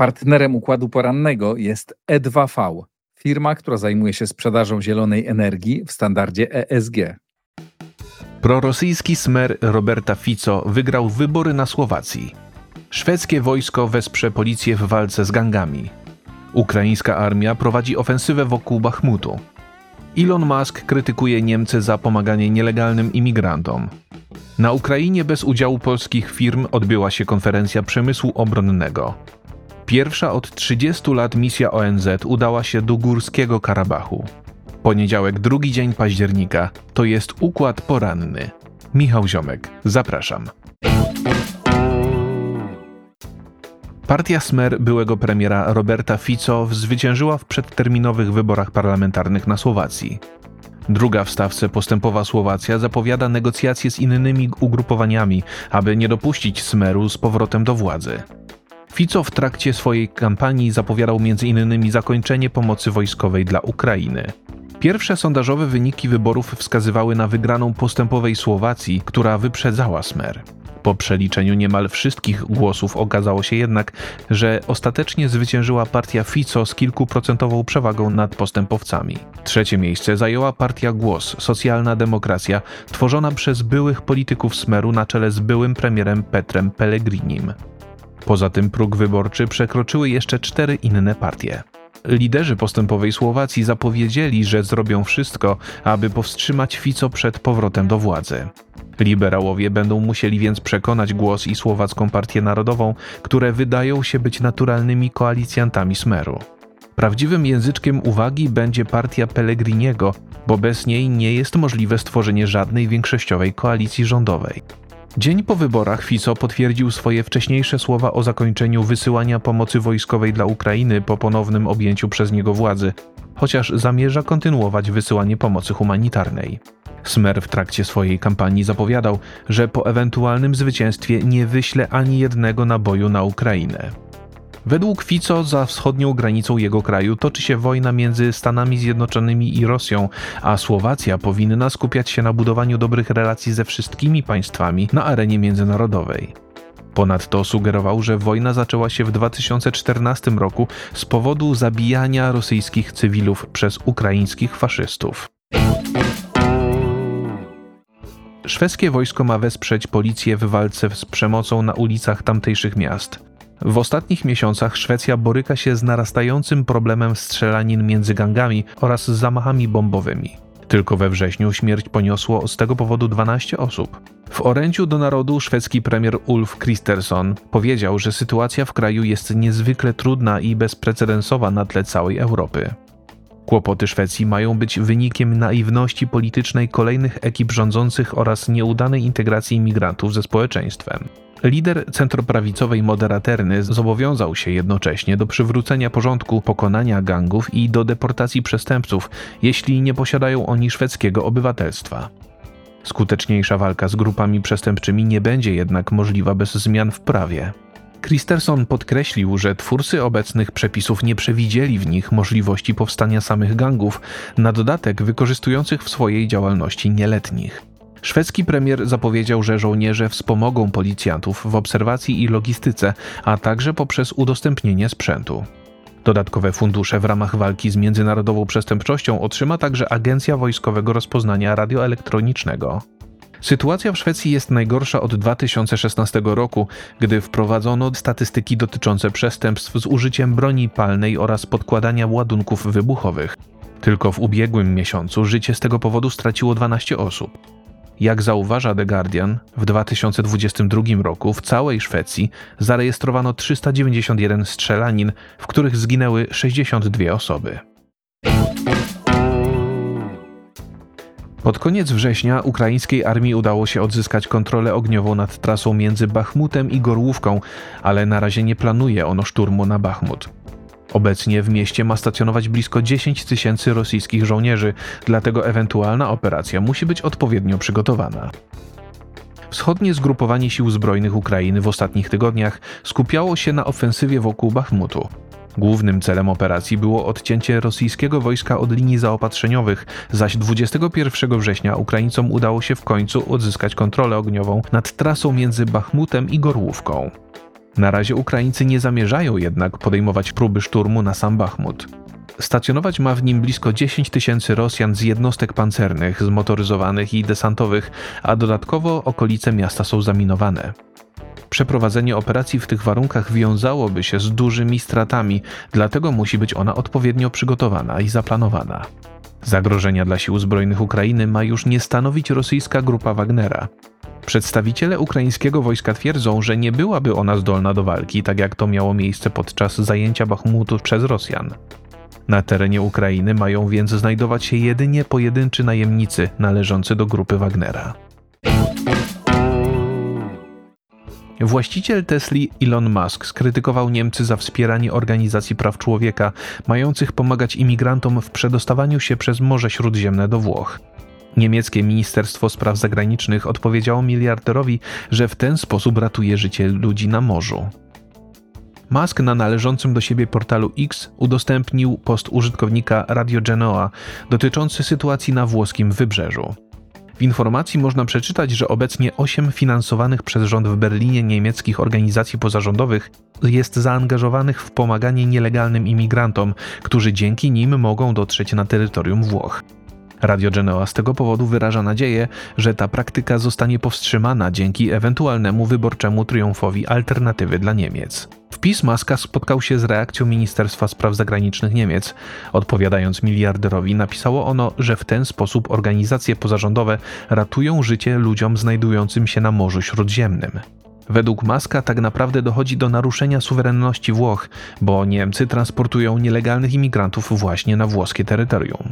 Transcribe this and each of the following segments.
Partnerem układu porannego jest E2V, firma, która zajmuje się sprzedażą zielonej energii w standardzie ESG. Prorosyjski smer Roberta Fico wygrał wybory na Słowacji. Szwedzkie wojsko wesprze policję w walce z gangami. Ukraińska armia prowadzi ofensywę wokół Bachmutu. Elon Musk krytykuje Niemcy za pomaganie nielegalnym imigrantom. Na Ukrainie bez udziału polskich firm odbyła się konferencja przemysłu obronnego. Pierwsza od 30 lat misja ONZ udała się do Górskiego Karabachu. Poniedziałek, drugi dzień października, to jest układ poranny. Michał Ziomek, zapraszam. Partia Smer byłego premiera Roberta Fico zwyciężyła w przedterminowych wyborach parlamentarnych na Słowacji. Druga w stawce postępowa Słowacja zapowiada negocjacje z innymi ugrupowaniami, aby nie dopuścić Smeru z powrotem do władzy. Fico w trakcie swojej kampanii zapowiadał m.in. zakończenie pomocy wojskowej dla Ukrainy. Pierwsze sondażowe wyniki wyborów wskazywały na wygraną postępowej Słowacji, która wyprzedzała Smer. Po przeliczeniu niemal wszystkich głosów okazało się jednak, że ostatecznie zwyciężyła partia Fico z kilkuprocentową przewagą nad postępowcami. Trzecie miejsce zajęła partia Głos, socjalna demokracja, tworzona przez byłych polityków Smeru na czele z byłym premierem Petrem Pellegrinim. Poza tym próg wyborczy przekroczyły jeszcze cztery inne partie. Liderzy postępowej Słowacji zapowiedzieli, że zrobią wszystko, aby powstrzymać Fico przed powrotem do władzy. Liberałowie będą musieli więc przekonać głos i Słowacką Partię Narodową, które wydają się być naturalnymi koalicjantami Smeru. Prawdziwym języczkiem uwagi będzie partia Pellegriniego, bo bez niej nie jest możliwe stworzenie żadnej większościowej koalicji rządowej. Dzień po wyborach Fico potwierdził swoje wcześniejsze słowa o zakończeniu wysyłania pomocy wojskowej dla Ukrainy po ponownym objęciu przez niego władzy, chociaż zamierza kontynuować wysyłanie pomocy humanitarnej. Smer w trakcie swojej kampanii zapowiadał, że po ewentualnym zwycięstwie nie wyśle ani jednego naboju na Ukrainę. Według Fico za wschodnią granicą jego kraju toczy się wojna między Stanami Zjednoczonymi i Rosją, a Słowacja powinna skupiać się na budowaniu dobrych relacji ze wszystkimi państwami na arenie międzynarodowej. Ponadto sugerował, że wojna zaczęła się w 2014 roku z powodu zabijania rosyjskich cywilów przez ukraińskich faszystów. Szwedzkie wojsko ma wesprzeć policję w walce z przemocą na ulicach tamtejszych miast. W ostatnich miesiącach Szwecja boryka się z narastającym problemem strzelanin między gangami oraz zamachami bombowymi. Tylko we wrześniu śmierć poniosło z tego powodu 12 osób. W orędziu do narodu szwedzki premier Ulf Kristersson powiedział, że sytuacja w kraju jest niezwykle trudna i bezprecedensowa na tle całej Europy. Kłopoty Szwecji mają być wynikiem naiwności politycznej kolejnych ekip rządzących oraz nieudanej integracji imigrantów ze społeczeństwem. Lider centroprawicowej Moderaterny zobowiązał się jednocześnie do przywrócenia porządku, pokonania gangów i do deportacji przestępców, jeśli nie posiadają oni szwedzkiego obywatelstwa. Skuteczniejsza walka z grupami przestępczymi nie będzie jednak możliwa bez zmian w prawie. Christerson podkreślił, że twórcy obecnych przepisów nie przewidzieli w nich możliwości powstania samych gangów, na dodatek wykorzystujących w swojej działalności nieletnich. Szwedzki premier zapowiedział, że żołnierze wspomogą policjantów w obserwacji i logistyce, a także poprzez udostępnienie sprzętu. Dodatkowe fundusze w ramach walki z międzynarodową przestępczością otrzyma także Agencja Wojskowego Rozpoznania Radioelektronicznego. Sytuacja w Szwecji jest najgorsza od 2016 roku, gdy wprowadzono statystyki dotyczące przestępstw z użyciem broni palnej oraz podkładania ładunków wybuchowych. Tylko w ubiegłym miesiącu życie z tego powodu straciło 12 osób. Jak zauważa The Guardian, w 2022 roku w całej Szwecji zarejestrowano 391 strzelanin, w których zginęły 62 osoby. Pod koniec września ukraińskiej armii udało się odzyskać kontrolę ogniową nad trasą między Bachmutem i Gorłówką, ale na razie nie planuje ono szturmu na Bachmut. Obecnie w mieście ma stacjonować blisko 10 tysięcy rosyjskich żołnierzy, dlatego ewentualna operacja musi być odpowiednio przygotowana. Wschodnie zgrupowanie sił zbrojnych Ukrainy w ostatnich tygodniach skupiało się na ofensywie wokół Bachmutu. Głównym celem operacji było odcięcie rosyjskiego wojska od linii zaopatrzeniowych, zaś 21 września Ukraińcom udało się w końcu odzyskać kontrolę ogniową nad trasą między Bachmutem i Gorłówką. Na razie Ukraińcy nie zamierzają jednak podejmować próby szturmu na sam Bachmut. Stacjonować ma w nim blisko 10 tysięcy Rosjan z jednostek pancernych, zmotoryzowanych i desantowych, a dodatkowo okolice miasta są zaminowane. Przeprowadzenie operacji w tych warunkach wiązałoby się z dużymi stratami, dlatego musi być ona odpowiednio przygotowana i zaplanowana. Zagrożenia dla sił zbrojnych Ukrainy ma już nie stanowić rosyjska grupa Wagnera. Przedstawiciele ukraińskiego wojska twierdzą, że nie byłaby ona zdolna do walki, tak jak to miało miejsce podczas zajęcia Bachmutu przez Rosjan. Na terenie Ukrainy mają więc znajdować się jedynie pojedynczy najemnicy należący do grupy Wagnera. Właściciel Tesli Elon Musk skrytykował Niemcy za wspieranie organizacji praw człowieka mających pomagać imigrantom w przedostawaniu się przez Morze Śródziemne do Włoch. Niemieckie Ministerstwo Spraw Zagranicznych odpowiedziało miliarderowi, że w ten sposób ratuje życie ludzi na morzu. Musk na należącym do siebie portalu X udostępnił post użytkownika Radio Genoa dotyczący sytuacji na włoskim wybrzeżu. W informacji można przeczytać, że obecnie osiem finansowanych przez rząd w Berlinie niemieckich organizacji pozarządowych jest zaangażowanych w pomaganie nielegalnym imigrantom, którzy dzięki nim mogą dotrzeć na terytorium Włoch. Radio Genoa z tego powodu wyraża nadzieję, że ta praktyka zostanie powstrzymana dzięki ewentualnemu wyborczemu triumfowi alternatywy dla Niemiec. Wpis Maska spotkał się z reakcją Ministerstwa Spraw Zagranicznych Niemiec. Odpowiadając miliarderowi, napisało ono, że w ten sposób organizacje pozarządowe ratują życie ludziom znajdującym się na Morzu Śródziemnym. Według Maska tak naprawdę dochodzi do naruszenia suwerenności Włoch, bo Niemcy transportują nielegalnych imigrantów właśnie na włoskie terytorium.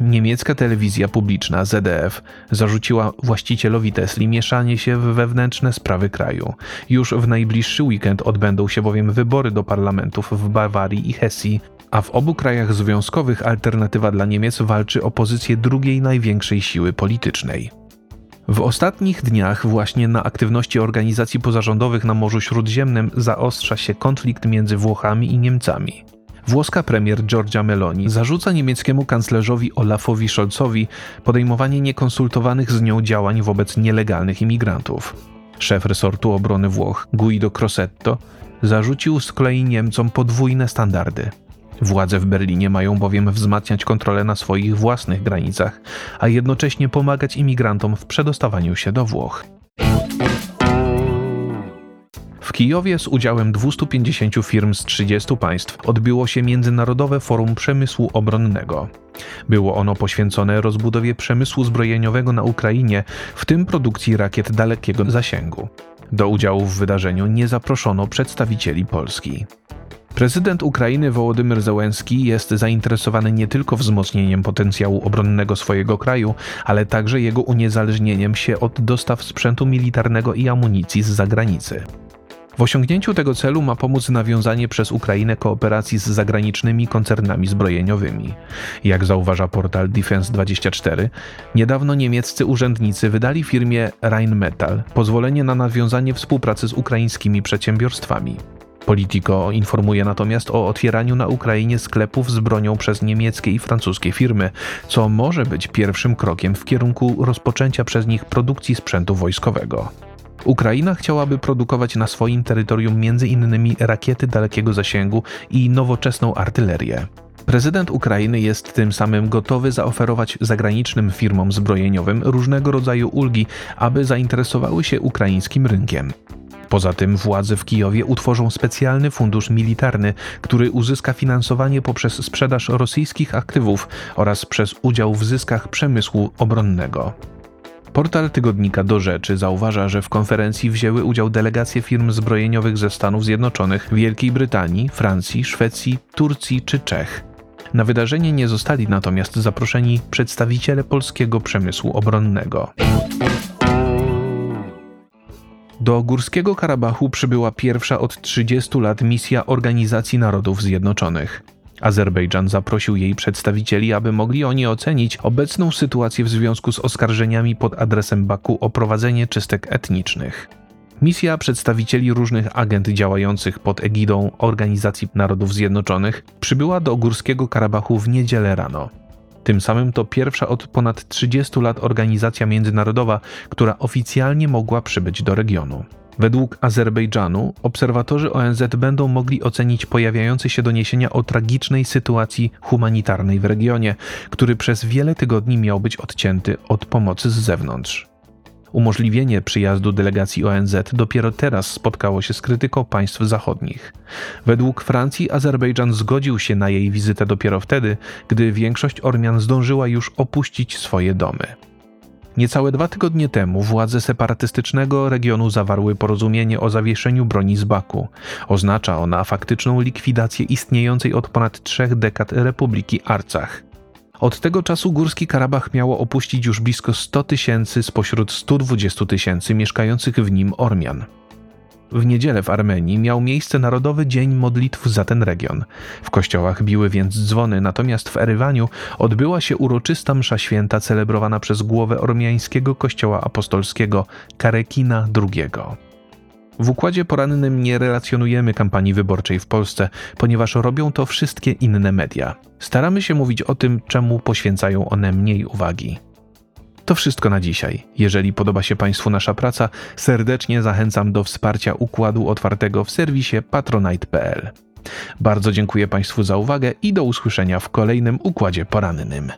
Niemiecka telewizja publiczna ZDF zarzuciła właścicielowi Tesli mieszanie się w wewnętrzne sprawy kraju. Już w najbliższy weekend odbędą się bowiem wybory do parlamentów w Bawarii i Hesji, a w obu krajach związkowych alternatywa dla Niemiec walczy o pozycję drugiej największej siły politycznej. W ostatnich dniach właśnie na aktywności organizacji pozarządowych na Morzu Śródziemnym zaostrza się konflikt między Włochami i Niemcami. Włoska premier Giorgia Meloni zarzuca niemieckiemu kanclerzowi Olafowi Scholzowi podejmowanie niekonsultowanych z nią działań wobec nielegalnych imigrantów. Szef resortu obrony Włoch, Guido Crosetto, zarzucił z kolei Niemcom podwójne standardy. Władze w Berlinie mają bowiem wzmacniać kontrolę na swoich własnych granicach, a jednocześnie pomagać imigrantom w przedostawaniu się do Włoch. Kijowie z udziałem 250 firm z 30 państw odbyło się Międzynarodowe Forum Przemysłu Obronnego. Było ono poświęcone rozbudowie przemysłu zbrojeniowego na Ukrainie, w tym produkcji rakiet dalekiego zasięgu. Do udziału w wydarzeniu nie zaproszono przedstawicieli Polski. Prezydent Ukrainy Wołodymyr Zełenski jest zainteresowany nie tylko wzmocnieniem potencjału obronnego swojego kraju, ale także jego uniezależnieniem się od dostaw sprzętu militarnego i amunicji z zagranicy. W osiągnięciu tego celu ma pomóc nawiązanie przez Ukrainę kooperacji z zagranicznymi koncernami zbrojeniowymi. Jak zauważa portal Defense24, niedawno niemieccy urzędnicy wydali firmie Rheinmetall pozwolenie na nawiązanie współpracy z ukraińskimi przedsiębiorstwami. Politico informuje natomiast o otwieraniu na Ukrainie sklepów z bronią przez niemieckie i francuskie firmy, co może być pierwszym krokiem w kierunku rozpoczęcia przez nich produkcji sprzętu wojskowego. Ukraina chciałaby produkować na swoim terytorium m.in. rakiety dalekiego zasięgu i nowoczesną artylerię. Prezydent Ukrainy jest tym samym gotowy zaoferować zagranicznym firmom zbrojeniowym różnego rodzaju ulgi, aby zainteresowały się ukraińskim rynkiem. Poza tym władze w Kijowie utworzą specjalny fundusz militarny, który uzyska finansowanie poprzez sprzedaż rosyjskich aktywów oraz przez udział w zyskach przemysłu obronnego. Portal tygodnika Do Rzeczy zauważa, że w konferencji wzięły udział delegacje firm zbrojeniowych ze Stanów Zjednoczonych, Wielkiej Brytanii, Francji, Szwecji, Turcji czy Czech. Na wydarzenie nie zostali natomiast zaproszeni przedstawiciele polskiego przemysłu obronnego. Do Górskiego Karabachu przybyła pierwsza od 30 lat misja Organizacji Narodów Zjednoczonych. Azerbejdżan zaprosił jej przedstawicieli, aby mogli oni ocenić obecną sytuację w związku z oskarżeniami pod adresem Baku o prowadzenie czystek etnicznych. Misja przedstawicieli różnych agent działających pod egidą Organizacji Narodów Zjednoczonych przybyła do Górskiego Karabachu w niedzielę rano. Tym samym to pierwsza od ponad 30 lat organizacja międzynarodowa, która oficjalnie mogła przybyć do regionu. Według Azerbejdżanu obserwatorzy ONZ będą mogli ocenić pojawiające się doniesienia o tragicznej sytuacji humanitarnej w regionie, który przez wiele tygodni miał być odcięty od pomocy z zewnątrz. Umożliwienie przyjazdu delegacji ONZ dopiero teraz spotkało się z krytyką państw zachodnich. Według Francji Azerbejdżan zgodził się na jej wizytę dopiero wtedy, gdy większość Ormian zdążyła już opuścić swoje domy. Niecałe dwa tygodnie temu władze separatystycznego regionu zawarły porozumienie o zawieszeniu broni z Baku. Oznacza ona faktyczną likwidację istniejącej od ponad trzech dekad Republiki Arcach. Od tego czasu Górski Karabach miało opuścić już blisko 100 tysięcy spośród 120 tysięcy mieszkających w nim Ormian. W niedzielę w Armenii miał miejsce Narodowy Dzień Modlitw za ten region. W kościołach biły więc dzwony, natomiast w Erywaniu odbyła się uroczysta msza święta celebrowana przez głowę ormiańskiego kościoła apostolskiego Karekina II. W układzie porannym nie relacjonujemy kampanii wyborczej w Polsce, ponieważ robią to wszystkie inne media. Staramy się mówić o tym, czemu poświęcają one mniej uwagi. To wszystko na dzisiaj. Jeżeli podoba się Państwu nasza praca, serdecznie zachęcam do wsparcia układu otwartego w serwisie patronite.pl. Bardzo dziękuję Państwu za uwagę i do usłyszenia w kolejnym układzie porannym.